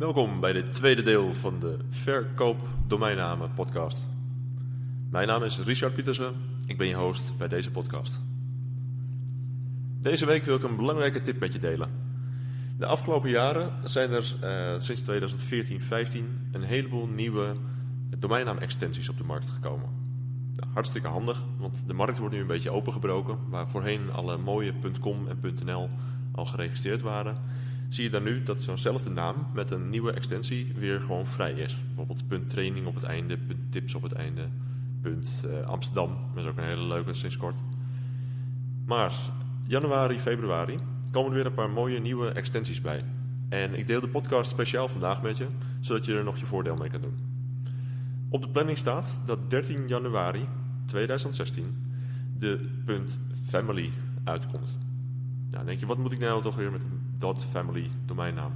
Welkom bij dit tweede deel van de Verkoop Domeinnamen podcast. Mijn naam is Richard Pietersen, ik ben je host bij deze podcast. Deze week wil ik een belangrijke tip met je delen. De afgelopen jaren zijn er uh, sinds 2014-15 een heleboel nieuwe domeinnaam-extensies op de markt gekomen. Hartstikke handig, want de markt wordt nu een beetje opengebroken. Waar voorheen alle mooie .com en .nl al geregistreerd waren, zie je dan nu dat zo'nzelfde naam met een nieuwe extensie weer gewoon vrij is. Bijvoorbeeld punt training op het einde, punt tips op het einde, punt uh, Amsterdam. Dat is ook een hele leuke sinds kort. Maar januari, februari komen er weer een paar mooie nieuwe extensies bij. En ik deel de podcast speciaal vandaag met je, zodat je er nog je voordeel mee kan doen. Op de planning staat dat 13 januari 2016 de .family uitkomt. Nou, denk je, wat moet ik nou toch weer met een .family domeinnaam?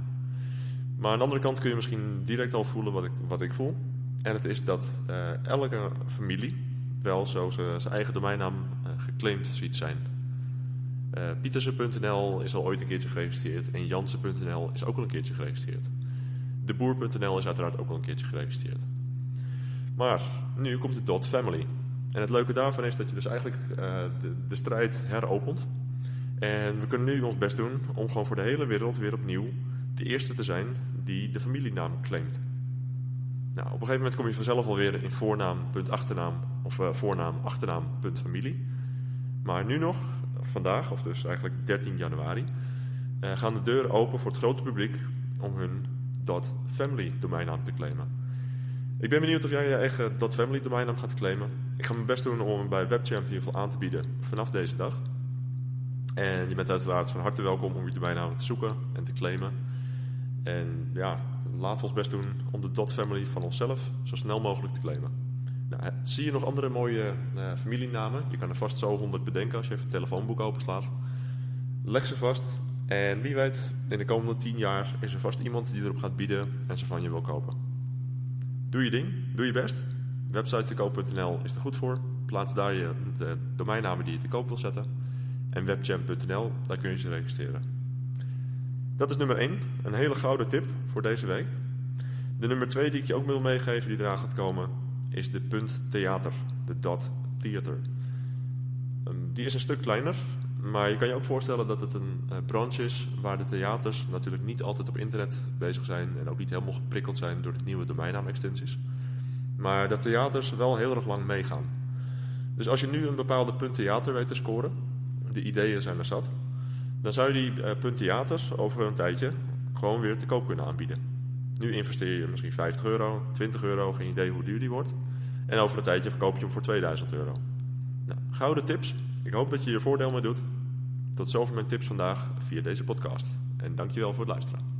Maar aan de andere kant kun je misschien direct al voelen wat ik, wat ik voel. En het is dat uh, elke familie wel zo zijn eigen domeinnaam uh, geclaimd ziet zijn. Uh, Pietersen.nl is al ooit een keertje geregistreerd en Jansen.nl is ook al een keertje geregistreerd. Deboer.nl is uiteraard ook al een keertje geregistreerd. Maar nu komt de .family. En het leuke daarvan is dat je dus eigenlijk de, de strijd heropent en we kunnen nu ons best doen om gewoon voor de hele wereld weer opnieuw de eerste te zijn die de familienaam claimt. Nou, op een gegeven moment kom je vanzelf alweer in voornaam, of uh, voornaam, achternaam. Maar nu nog, vandaag, of dus eigenlijk 13 januari, uh, gaan de deuren open voor het grote publiek om hun .family domeinnaam te claimen. Ik ben benieuwd of jij je eigen .family domeinnaam gaat claimen. Ik ga mijn best doen om bij WebChamp in aan te bieden vanaf deze dag. En je bent uiteraard van harte welkom om je domeinnaam te zoeken en te claimen. En ja, laten we ons best doen om de dot family van onszelf zo snel mogelijk te claimen. Nou, zie je nog andere mooie uh, familienamen? Je kan er vast zo 100 bedenken als je even het telefoonboek openslaat. Leg ze vast. En wie weet, in de komende 10 jaar is er vast iemand die erop gaat bieden en ze van je wil kopen. Doe je ding, doe je best. Websitetekoop.nl is er goed voor. Plaats daar je de domeinnamen die je te koop wil zetten en webchamp.nl, daar kun je ze registreren. Dat is nummer 1, een hele gouden tip voor deze week. De nummer 2 die ik je ook wil meegeven, die eraan gaat komen, is de punt theater, de dot theater. Ehm, die is een stuk kleiner, maar je kan je ook voorstellen dat het een uh, branche is waar de theaters natuurlijk niet altijd op internet bezig zijn en ook niet helemaal geprikkeld zijn door de nieuwe domeinnaam-extensies. Maar dat theaters wel heel erg lang meegaan. Dus als je nu een bepaalde punt theater weet te scoren, de ideeën zijn er zat. Dan zou je die uh, punt theater over een tijdje gewoon weer te koop kunnen aanbieden. Nu investeer je misschien 50 euro, 20 euro, geen idee hoe duur die wordt. En over een tijdje verkoop je hem voor 2000 euro. Nou, gouden tips. Ik hoop dat je je voordeel mee doet. Tot zover mijn tips vandaag via deze podcast. En dankjewel voor het luisteren.